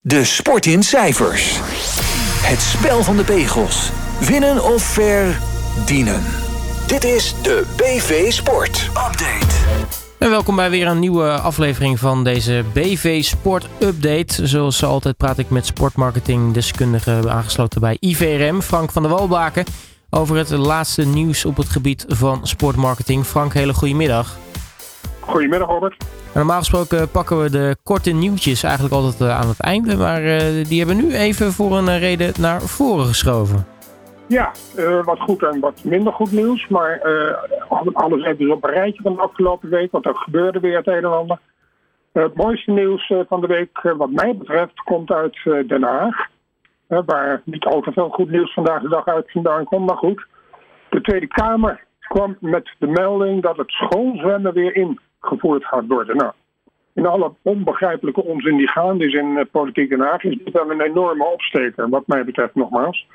De sport in cijfers. Het spel van de pegels. Winnen of verdienen. Dit is de BV Sport Update. En welkom bij weer een nieuwe aflevering van deze BV Sport Update. Zoals altijd praat ik met sportmarketingdeskundige aangesloten bij IVRM, Frank van der Walbaken, over het laatste nieuws op het gebied van sportmarketing. Frank, hele goedemiddag. Goedemiddag Robert. Normaal gesproken pakken we de korte nieuwtjes eigenlijk altijd eh, aan het einde. Maar uh, die hebben nu even voor een eh, reden naar voren geschoven. Ja, uh, wat goed en wat minder goed nieuws. Maar alles even op een rijtje van de afgelopen week. Want er gebeurde weer het een en ander. het mooiste nieuws van de week wat mij betreft komt uit Den Haag. waar niet al te veel goed nieuws vandaag de dag uit vandaan komt. Maar goed, de Tweede Kamer kwam met de melding dat het schoolzwemmen weer in gevoerd gaat worden. Nou, in alle onbegrijpelijke onzin die gaande is in uh, politiek Den Haag, is dit wel een enorme opsteker, wat mij betreft nogmaals.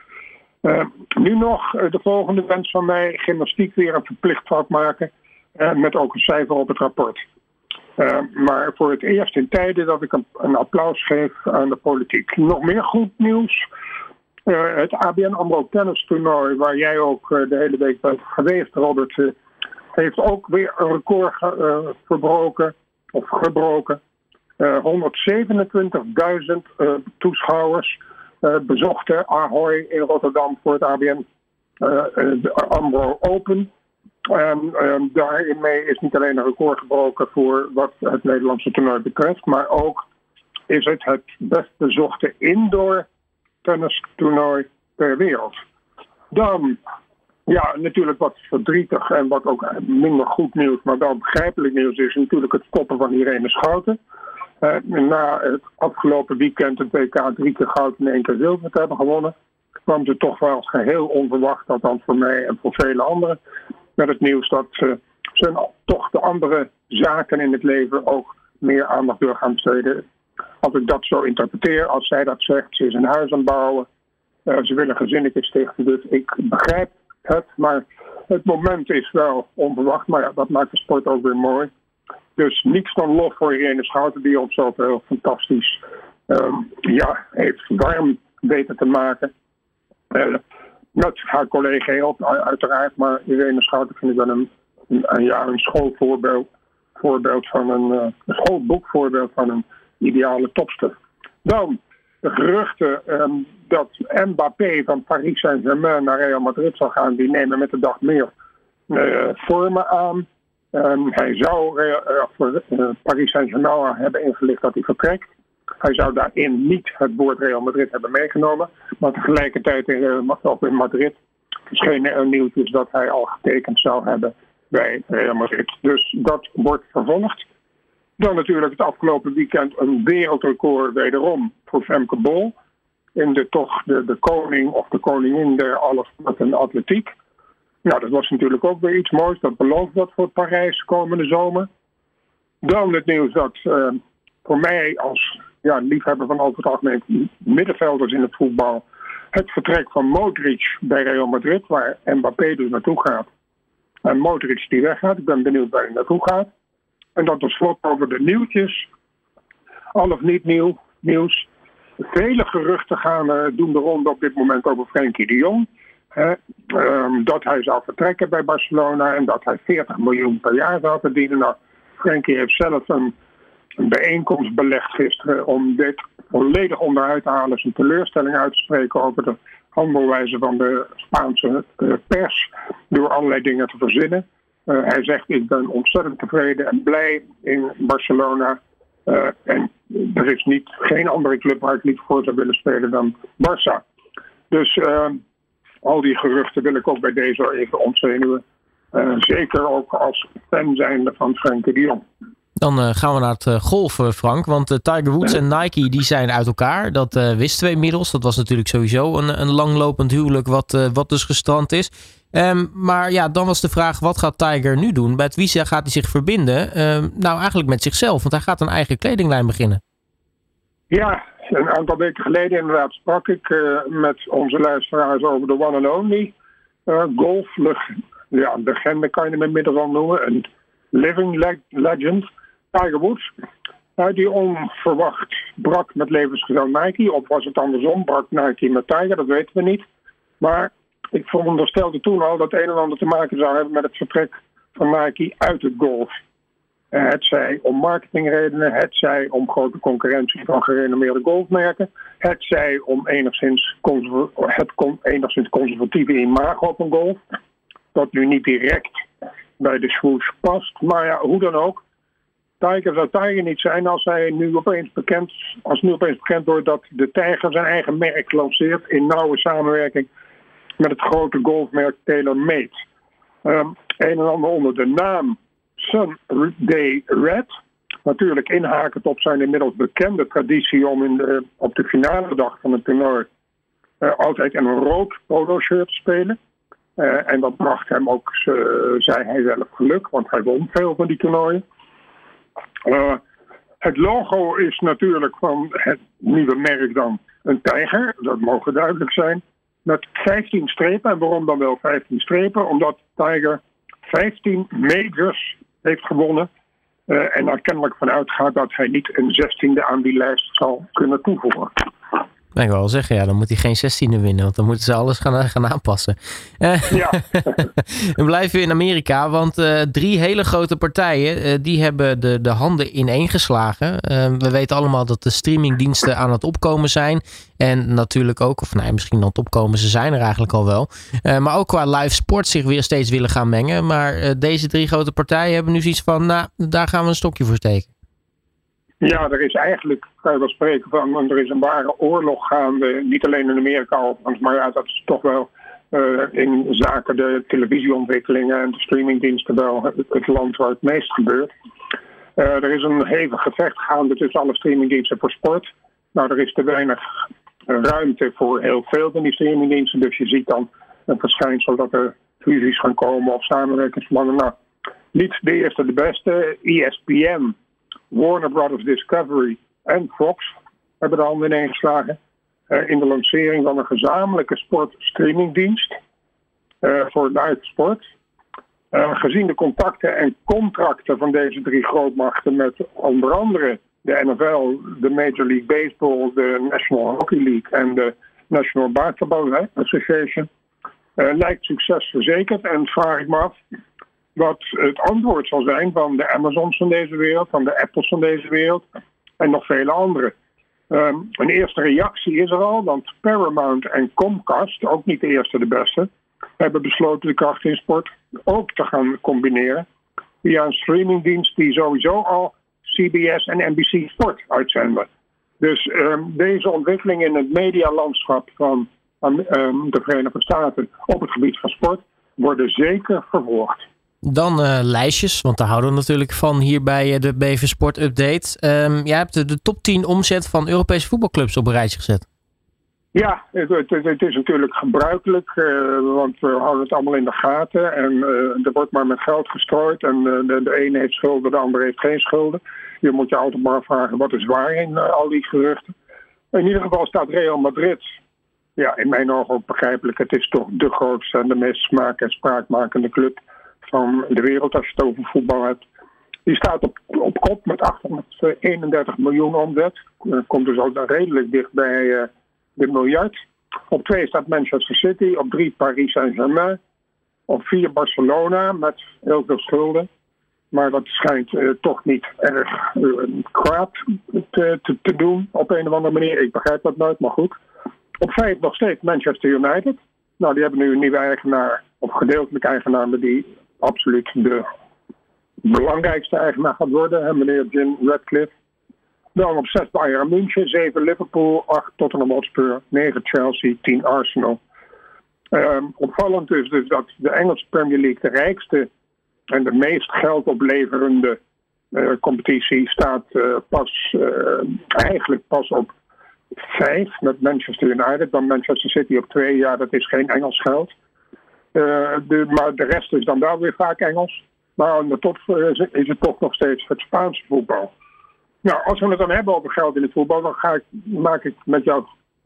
Uh, nu nog uh, de volgende wens van mij: gymnastiek weer een verplicht vak maken. met ook een cijfer op het rapport. maar voor het eerst in tijden dat ik een, een applaus geef aan de politiek. Nog meer goed nieuws. het ABN AMRO tennistoernooi, waar jij ook de hele week bent geweest, Robert, heeft ook weer een record uh, verbroken of gebroken. Uh, 127.000 uh, toeschouwers uh, bezochten Ahoy in Rotterdam voor het ABN AMRO Open. En daarmee is niet alleen een record gebroken voor wat het Nederlandse toernooi betreft, maar ook is het het best bezochte indoor tennistoernooi ter wereld. Dan ja, natuurlijk wat verdrietig en wat ook minder goed nieuws, maar wel begrijpelijk nieuws is natuurlijk het stoppen van Irene Schouten. Uh, na het afgelopen weekend het WK drie keer goud en één keer zilver te hebben gewonnen, kwam ze toch wel geheel onverwacht, althans voor mij en voor vele anderen, met het nieuws dat uh, ze toch de andere zaken in het leven ook meer aandacht wil gaan besteden. Als ik dat zo interpreteer, als zij dat zegt, ze is een huis aan het bouwen, uh, ze willen gezinnetjes stichten, dus ik begrijp het. Maar het moment is wel onverwacht. Maar ja, dat maakt de sport ook weer mooi. Dus niets dan lof voor Irene Schouten, die ons zoveel fantastisch um, ja, heeft warm weten te maken. Uh, haar collega uiteraard. Maar Irene Schouten vind ik wel een, een, een schoolvoorbeeld voorbeeld van een, uh, een schoolboekvoorbeeld van een ideale topster. Dan de geruchten um, dat Mbappé van Paris Saint-Germain naar Real Madrid zal gaan, die nemen met de dag meer uh, vormen aan. Um, hij zou voor uh, Paris Saint-Germain hebben ingelicht dat hij vertrekt. Hij zou daarin niet het woord Real Madrid hebben meegenomen. Maar tegelijkertijd in, in Madrid verscheen er nieuws dat hij al getekend zou hebben bij Real Madrid. Dus dat wordt vervolgd. Dan natuurlijk het afgelopen weekend een wereldrecord wederom voor Femke Bol. In de toch de, de koning of de koningin der alles en atletiek. Nou, dat was natuurlijk ook weer iets moois. Dat belooft wat voor Parijs komende zomer. Dan het nieuws dat uh, voor mij als ja, liefhebber van over het algemeen middenvelders in het voetbal... het vertrek van Modric bij Real Madrid, waar Mbappé dus naartoe gaat. En Modric die weggaat. Ik ben benieuwd waar hij naartoe gaat. En dan tot slot over de nieuwtjes. Al of niet nieuw, nieuws. Vele geruchten gaan uh, doen de ronde op dit moment over Frenkie de Jong. Um, dat hij zou vertrekken bij Barcelona en dat hij 40 miljoen per jaar zou verdienen. Nou, Frenkie heeft zelf een, een bijeenkomst belegd gisteren om dit volledig onderuit te halen. Zijn teleurstelling uit te spreken over de handelwijze van de Spaanse uh, pers. Door allerlei dingen te verzinnen. Uh, hij zegt, ik ben ontzettend tevreden en blij in Barcelona. Uh, en er is niet, geen andere club waar ik niet voor zou willen spelen dan Barça. Dus uh, al die geruchten wil ik ook bij deze even ontzenuwen. zeker ook als fan zijnde van Frenkie de. Dan uh, gaan we naar het uh, golfen, Frank. Want uh, Tiger Woods en Nike die zijn uit elkaar. Dat wisten we inmiddels. Dat was natuurlijk sowieso een, een langlopend huwelijk wat, wat dus gestrand is. Um, maar ja, dan was de vraag, wat gaat Tiger nu doen? Bij wie gaat hij zich verbinden? Um, nou, eigenlijk met zichzelf, want hij gaat een eigen kledinglijn beginnen. Ja, een aantal weken geleden inderdaad sprak ik met onze luisteraars over de one and only golf. Ja, legende kan je hem inmiddels al noemen. Een living legend. Tiger Woods. Die onverwacht brak met levensgezel Nike. Of was het andersom, brak Nike met Tiger, dat weten we niet. Maar ik veronderstelde toen al dat een en ander te maken zou hebben met het vertrek van Nike uit het golf. Eh, het zij om marketingredenen, het zij om grote concurrentie van gerenommeerde golfmerken, het zij om enigszins, het enigszins conservatieve imago een golf, dat nu niet direct bij de swoosh past. Maar ja, hoe dan ook. Tiger zou Tiger niet zijn als hij nu opeens bekend, als nu opeens bekend wordt dat de Tiger zijn eigen merk lanceert in nauwe samenwerking met het grote golfmerk TaylorMade. Um, een en ander onder de naam Sunday Red. Natuurlijk inhakend op zijn inmiddels bekende traditie om in de, op de finale dag van het toernooi uh, altijd een rood polo shirt te spelen. Uh, en dat bracht hem ook, uh, zei hij zelf, geluk, want hij won veel van die toernooien. Het logo is natuurlijk van het nieuwe merk dan een tijger, dat mogen duidelijk zijn. Met 15 strepen. En waarom dan wel 15 strepen? Omdat Tiger 15 majors heeft gewonnen. Uh, en er kennelijk vanuit gaat dat hij niet een zestiende aan die lijst zal kunnen toevoegen. Ik wil wel zeggen, ja, dan moet hij geen 16e winnen, want dan moeten ze alles gaan, gaan aanpassen. Uh, ja. we blijven in Amerika, want uh, drie hele grote partijen, uh, die hebben de, de handen ineengeslagen. we weten allemaal dat de streamingdiensten aan het opkomen zijn. En natuurlijk ook, of nee, misschien aan het opkomen, ze zijn er eigenlijk al wel. maar ook qua live sport zich weer steeds willen gaan mengen. Maar deze drie grote partijen hebben nu zoiets van, nou, daar gaan we een stokje voor steken. Ja, er is eigenlijk, kan je wel spreken van, er is een ware oorlog gaande. Niet alleen in Amerika maar ja, dat is toch wel uh, in zaken de televisieontwikkelingen en de streamingdiensten wel het, land waar het meest gebeurt. Uh, er is een hevig gevecht gaande tussen alle streamingdiensten voor sport. Nou, er is te weinig ruimte voor heel veel van die streamingdiensten. Dus je ziet dan een verschijnsel dat er fusies gaan komen of samenwerkingsplannen. Nou, niet de eerste de beste. ESPN Warner Brothers Discovery en Fox hebben de handen ineengeslagen uh, in de lancering van een gezamenlijke sportstreamingdienst uh, voor live sport. Uh, gezien de contacten en contracten van deze drie grootmachten met onder andere de NFL, de Major League Baseball, de National Hockey League en de National Basketball Association, lijkt succes verzekerd. En vraag ik me af wat het antwoord zal zijn van de Amazons van deze wereld, van de Apples van deze wereld en nog vele andere. Um, een eerste reactie is er al, want Paramount en Comcast, ook niet de eerste de beste, hebben besloten de kracht in sport ook te gaan combineren via een streamingdienst die sowieso al CBS en NBC Sport uitzenden. Dus um, deze ontwikkeling in het medialandschap van um, de Verenigde Staten op het gebied van sport worden zeker vervolgd. Dan uh, lijstjes, want daar houden we natuurlijk van hier bij eh, de BV Sport Update. Um, jij hebt de, top 10 omzet van Europese voetbalclubs op een rijtje gezet. Ja, het, het, is natuurlijk gebruikelijk, uh, want we houden het allemaal in de gaten. En er wordt maar met geld gestrooid en de, de ene heeft schulden, de andere heeft geen schulden. Je moet je altijd maar vragen wat is waar in al die geruchten. In ieder geval staat Real Madrid, ja, in mijn ogen begrijpelijk. Het is toch de grootste en de meest smaak- en spraakmakende club van de wereld als je het over voetbal hebt. Die staat op, op kop met 831 miljoen omzet. Komt dus ook redelijk dicht bij uh, de miljard. Op twee staat Manchester City. Op drie Paris Saint-Germain. Op vier Barcelona met heel veel schulden. Maar dat schijnt uh, toch niet erg uh, te, te, te, doen op een of andere manier. Ik begrijp dat nooit, maar goed. Op vijf nog steeds Manchester United. Nou, die hebben nu een nieuwe eigenaar, of gedeeltelijk eigenaar, maar die absoluut de belangrijkste eigenaar gaat worden, meneer Jim Radcliffe. Dan op 6 Bayern München, 7 Liverpool, 8 Tottenham Hotspur, 9 Chelsea, 10 Arsenal. Um, opvallend is dus dat de Engelse Premier League de rijkste en de meest geld opleverende uh, competitie staat uh, pas uh, eigenlijk pas op 5 met Manchester United. Dan Manchester City op 2. Ja, dat is geen Engels geld. Uh, de, maar de rest is dan wel weer vaak Engels. Maar aan de top uh, is het toch nog steeds het Spaanse voetbal. Nou, als we het dan hebben over geld in het voetbal, dan ga ik, maak ik met jou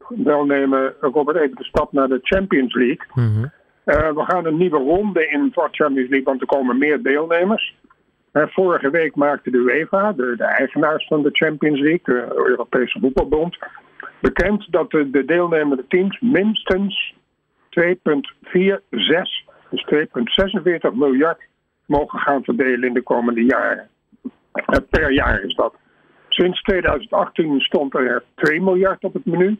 welnemen, Robert, even de stap naar de Champions League. Mm -hmm. uh, we gaan een nieuwe ronde in voor Champions League, want er komen meer deelnemers. vorige week maakte de UEFA, de, de, eigenaars van de Champions League, de Europese voetbalbond, bekend dat de, de deelnemende teams minstens 2,46, dus 2,46 miljard mogen gaan verdelen in de komende jaren. Per jaar is dat. Sinds 2018 stond er 2 miljard op het menu.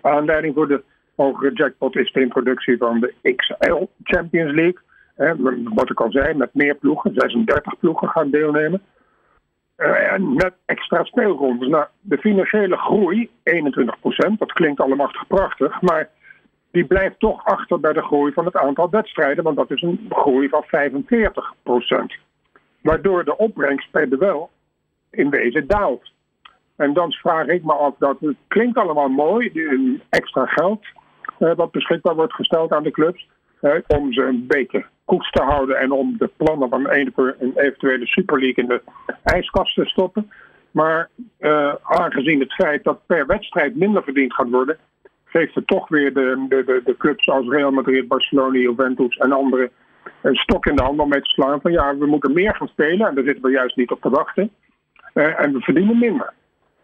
Aanleiding voor de hogere jackpot is de introductie van de XL Champions League. wat ik al zei, met meer ploegen, 36 ploegen gaan deelnemen. Uh, en met extra speelrondes. Nou, de financiële groei, 21% dat klinkt allemaal prachtig, maar die blijft toch achter bij de groei van het aantal wedstrijden, want dat is een groei van 45% Waardoor de opbrengst per duel in wezen daalt. En dan vraag ik me af, dat het klinkt allemaal mooi, extra geld uh, wat beschikbaar wordt gesteld aan de clubs, uh, om ze een beetje koets te houden en om de plannen van een, eventuele Super League in de ijskast te stoppen. Maar uh, aangezien het feit dat per wedstrijd minder verdiend gaat worden, geeft het toch weer de, de, de, clubs als Real Madrid, Barcelona, Juventus en andere een stok in de hand om mee te slaan van ja, we moeten meer gaan spelen en daar zitten we juist niet op te wachten. Uh, en we verdienen minder.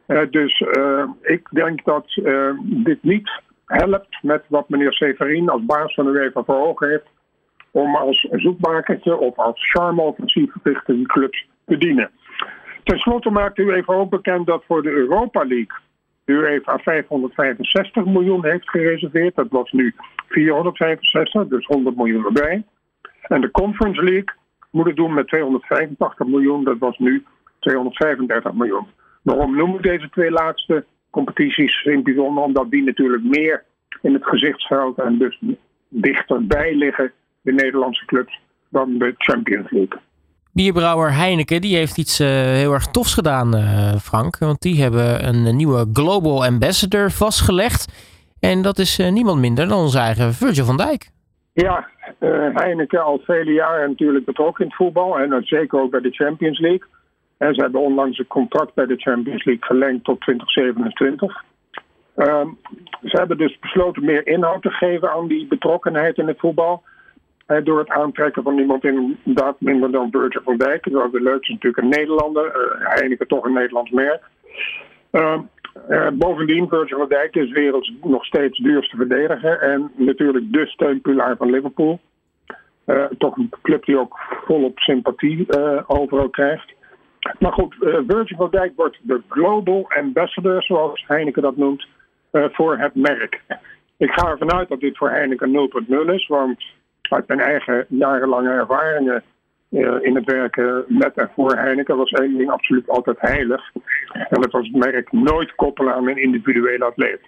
Uh, dus uh, ik denk dat dit niet helpt met wat meneer Severin als baas van de UEFA voor ogen heeft om als zoekmakertje of als charme-offensief richting clubs te dienen. Ten slotte maakt u even ook bekend dat voor de Europa League UEFA 565 miljoen heeft gereserveerd. Dat was nu 465, dus 100 miljoen erbij. En de Conference League moet het doen met 285 miljoen, dat was nu 235 miljoen. Waarom noem ik deze twee laatste competities in bijzonder? Omdat die natuurlijk meer in het gezichtsveld en dus dichterbij liggen, de Nederlandse clubs, dan de Champions League. Bierbrouwer Heineken die heeft iets uh, heel erg tofs gedaan, uh, Frank. Want die hebben een nieuwe Global Ambassador vastgelegd. En dat is niemand minder dan onze eigen Virgil van Dijk. Ja, Heineken al vele jaren natuurlijk betrokken in het voetbal. En zeker ook bij de Champions League. En ze hebben onlangs een contract bij de Champions League verlengd tot 2027. Ehm, ze hebben dus besloten meer inhoud te geven aan die betrokkenheid in het voetbal door het aantrekken van iemand inderdaad minder dan Virgil van Dijk. Dat is leuk, is natuurlijk een Nederlander. Uh, Heineken toch een Nederlands merk. Uh, uh, bovendien, Virgil van Dijk is werelds nog steeds duurste verdediger. En natuurlijk de steunpilaar van Liverpool. Toch een club die ook volop sympathie overal krijgt. Maar goed, Virgil van Dijk wordt de global ambassador, zoals Heineken dat noemt, voor het merk. Ik ga ervan uit dat dit voor Heineken 0.0 is, want uit mijn eigen jarenlange ervaringen uh, in het werken met en voor Heineken was één ding absoluut altijd heilig. En dat was het merk nooit koppelen aan een individuele atleet.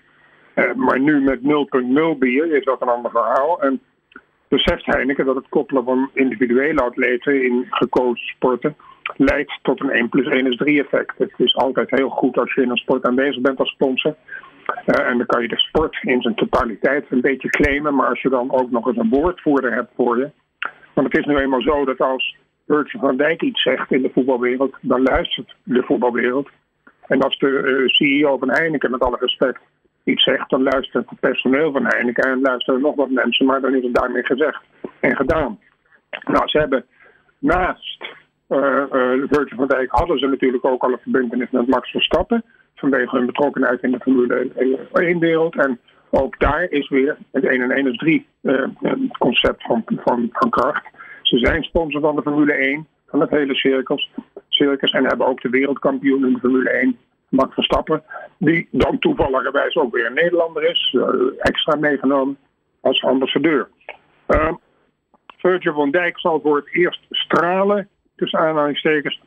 Uh, maar nu met 0.0 bier is dat een ander verhaal. En beseft Heineken dat het koppelen van individuele atleten in gekozen sporten leidt tot een 1 plus 1 is 3 effect. Het is altijd heel goed als je in een sport aanwezig bent als sponsor. Uh, en dan kan je de sport in zijn totaliteit een beetje claimen. Maar als je dan ook nog eens een woordvoerder hebt voor je. Want het is nu eenmaal zo dat als Virgil van Dijk iets zegt in de voetbalwereld, dan luistert de voetbalwereld. En als de uh, CEO van Heineken, met alle respect, iets zegt, dan luistert het personeel van Heineken en luisteren nog wat mensen, maar dan is het daarmee gezegd en gedaan. Nou, ze hebben naast uh, Virgil van Dijk hadden ze natuurlijk ook al een verbindenis met Max Verstappen vanwege hun betrokkenheid in de Formule 1-wereld. En ook daar is weer het 1 en 1 is 3 uh, concept van, van, van kracht. Ze zijn sponsor van de Formule 1, van het hele circus, circus en hebben ook de wereldkampioen in de Formule 1, Max Verstappen, die dan toevalligerwijs ook weer een Nederlander is, uh, extra meegenomen als ambassadeur. Uh, Virgil van Dijk zal voor het eerst stralen, tussen aanhalingstekens,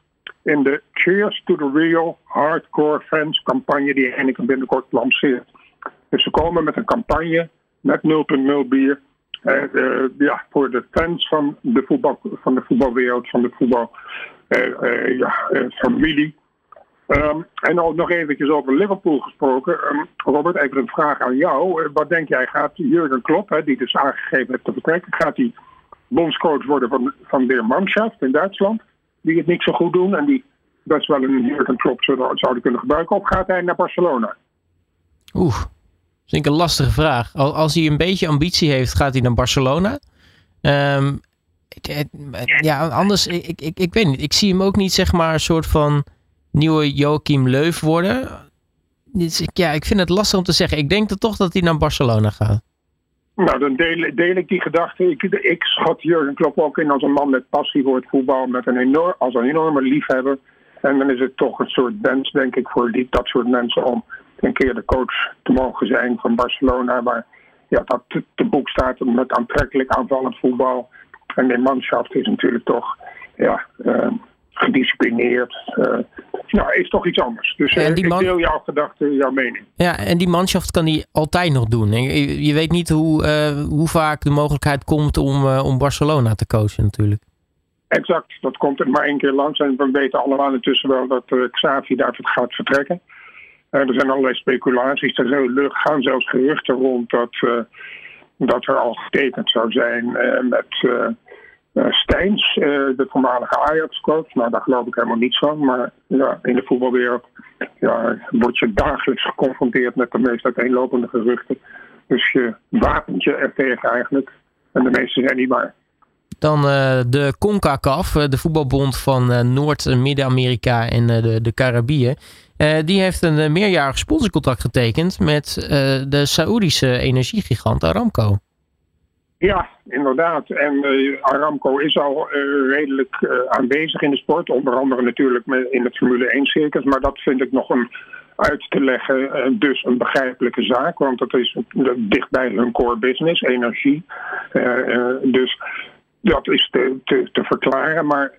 in de Cheers to the Real Hardcore Fans campagne die Heineken binnenkort lanceert. Dus ze komen met een campagne met 0.0 bier. Uh, ja, voor de fans van de, voetbal, van de voetbalwereld, van de voetbalfamilie. Uh, ja, um, en ook nog eventjes over Liverpool gesproken. Um, Robert, even een vraag aan jou. wat denk jij, gaat Jurgen Klopp, hè, die dus aangegeven heeft te vertrekken, gaat hij bondscoach worden van, van de Mannschaft in Duitsland? Die het niet zo goed doen en die best wel een Jurgen Klopp zouden kunnen gebruiken? Of gaat hij naar Barcelona? Oeh, dat is een lastige vraag. Als hij een beetje ambitie heeft, gaat hij naar Barcelona. Um, Ja, anders, ik, ik, ik weet niet. Ik zie hem ook niet, zeg maar, een soort van nieuwe Joachim Leuf worden. Ja, ik vind het lastig om te zeggen. Ik denk dat toch dat hij naar Barcelona gaat. Nou, dan deel, deel ik die gedachte. Ik, ik schat Jurgen Klopp ook in als een man met passie voor het voetbal, met een enorm, als een enorme liefhebber. En dan is het toch een soort wens, denk ik, voor die, dat soort mensen om een keer de coach te mogen zijn van Barcelona. Waar ja, dat te, boek staat met aantrekkelijk aanvallend voetbal. En de manschaft is natuurlijk toch ja, uh, gedisciplineerd. Uh, nou, is toch iets anders. Dus uh, ik deel jouw gedachte, jouw mening. Ja, en die manschaft kan die altijd nog doen. Je, je weet niet hoe, hoe vaak de mogelijkheid komt om, om Barcelona te coachen natuurlijk. Exact, dat komt er maar één keer langs. En we weten allemaal intussen wel dat Xavi daar gaat vertrekken. er zijn allerlei speculaties. Er gaan zelfs geruchten rond dat, dat er al getekend zou zijn met uh, Steins, uh, de voormalige Ajax-coach. Nou, daar geloof ik helemaal niets van. Maar ja, in de voetbalwereld ja, word je dagelijks geconfronteerd met de meest uiteenlopende geruchten. Dus je wapent je er tegen eigenlijk. En de meeste zijn niet waar. Dan uh, de CONCACAF, de voetbalbond van Noord- Midden-Amerika en de, de die heeft een meerjarig sponsorcontract getekend met de Saoedische energiegigant Aramco. Ja, inderdaad. En uh, Aramco is al uh, redelijk uh, aanwezig in de sport. Onder andere natuurlijk in het Formule 1-circus. Maar dat vind ik nog een uit te leggen. dus een begrijpelijke zaak. Want dat is dicht bij hun core business, energie. dus dat is te, te, te verklaren. Maar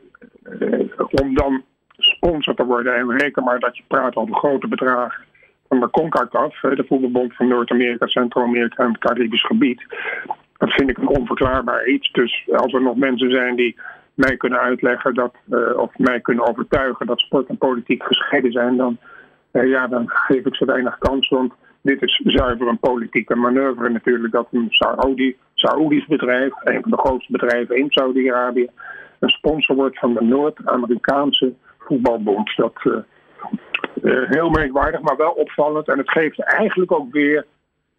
om dan sponsor te worden... en reken maar dat je praat over grote bedragen van de CONCACAF... de voetbalbond van Noord-Amerika, Centraal-Amerika en het Caribisch gebied... Dat vind ik een onverklaarbaar iets. Dus als er nog mensen zijn die mij kunnen uitleggen dat, uh, of mij kunnen overtuigen dat sport en politiek gescheiden zijn, dan, uh, ja, dan geef ik ze weinig kans. Want dit is zuiver een politieke manoeuvre natuurlijk dat een Saudi, Saoedisch bedrijf, een van de grootste bedrijven in Saudi-Arabië, een sponsor wordt van de Noord-Amerikaanse voetbalbond. Dat uh, heel merkwaardig, maar wel opvallend. En het geeft eigenlijk ook weer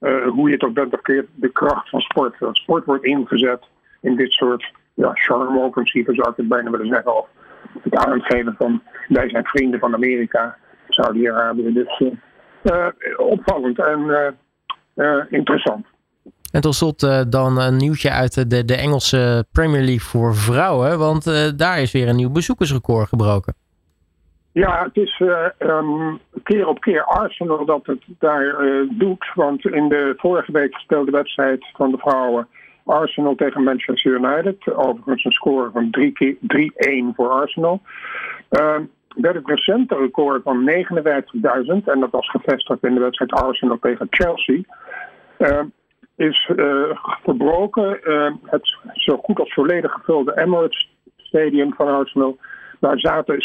uh, hoe je het ook bent bekeert, de kracht van sport. Dat sport wordt ingezet in dit soort ja, charme-offensieven, zou ik het bijna willen zeggen. Of het aangeven van wij zijn vrienden van Amerika, Saudi-Arabië. Dus uh, opvallend en interessant. En tot slot dan een nieuwtje uit de, de Engelse Premier League voor vrouwen. Want daar is weer een nieuw bezoekersrecord gebroken. Ja, het is uh, keer op keer Arsenal dat het daar uh, doet. Want in de vorige week gespeelde wedstrijd van de vrouwen Arsenal tegen Manchester United. Overigens een score van 3-1 voor Arsenal. Uh, werd recente record van 59.000. En dat was gevestigd in de wedstrijd Arsenal tegen Chelsea. Ehm, is verbroken. het zo goed als volledig gevulde Emirates Stadium van Arsenal daar zaten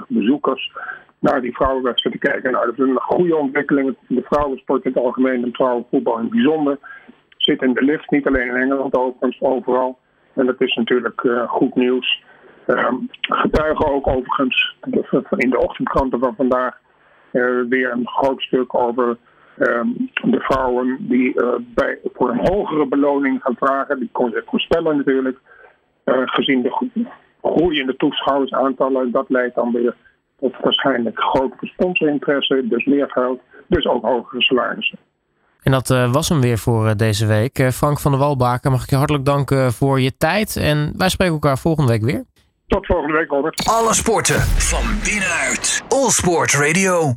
60.160 bezoekers naar die vrouwenwedstrijd te kijken. Nou, dat is een goede ontwikkeling. De vrouwensport in het algemeen en vrouwenvoetbal in het bijzonder zit in de lift. Niet alleen in Engeland, overigens overal. En dat is natuurlijk uh, goed nieuws. Um, getuigen ook overigens in de ochtendkranten van vandaag uh, weer een groot stuk over um, de vrouwen die uh, bij, voor een hogere beloning gaan vragen. Die kon je voorspellen natuurlijk. gezien de groeiende toeschouwersaantallen. Dat leidt dan weer tot waarschijnlijk grotere sponsorinteresse, dus meer geld, dus ook hogere salarissen. En dat uh, was hem weer voor uh, deze week. Uh, Frank van der Walbaken, mag ik je hartelijk danken voor je tijd. En wij spreken elkaar volgende week weer. Tot volgende week, Robert. Alle sporten van binnenuit. All Sport Radio.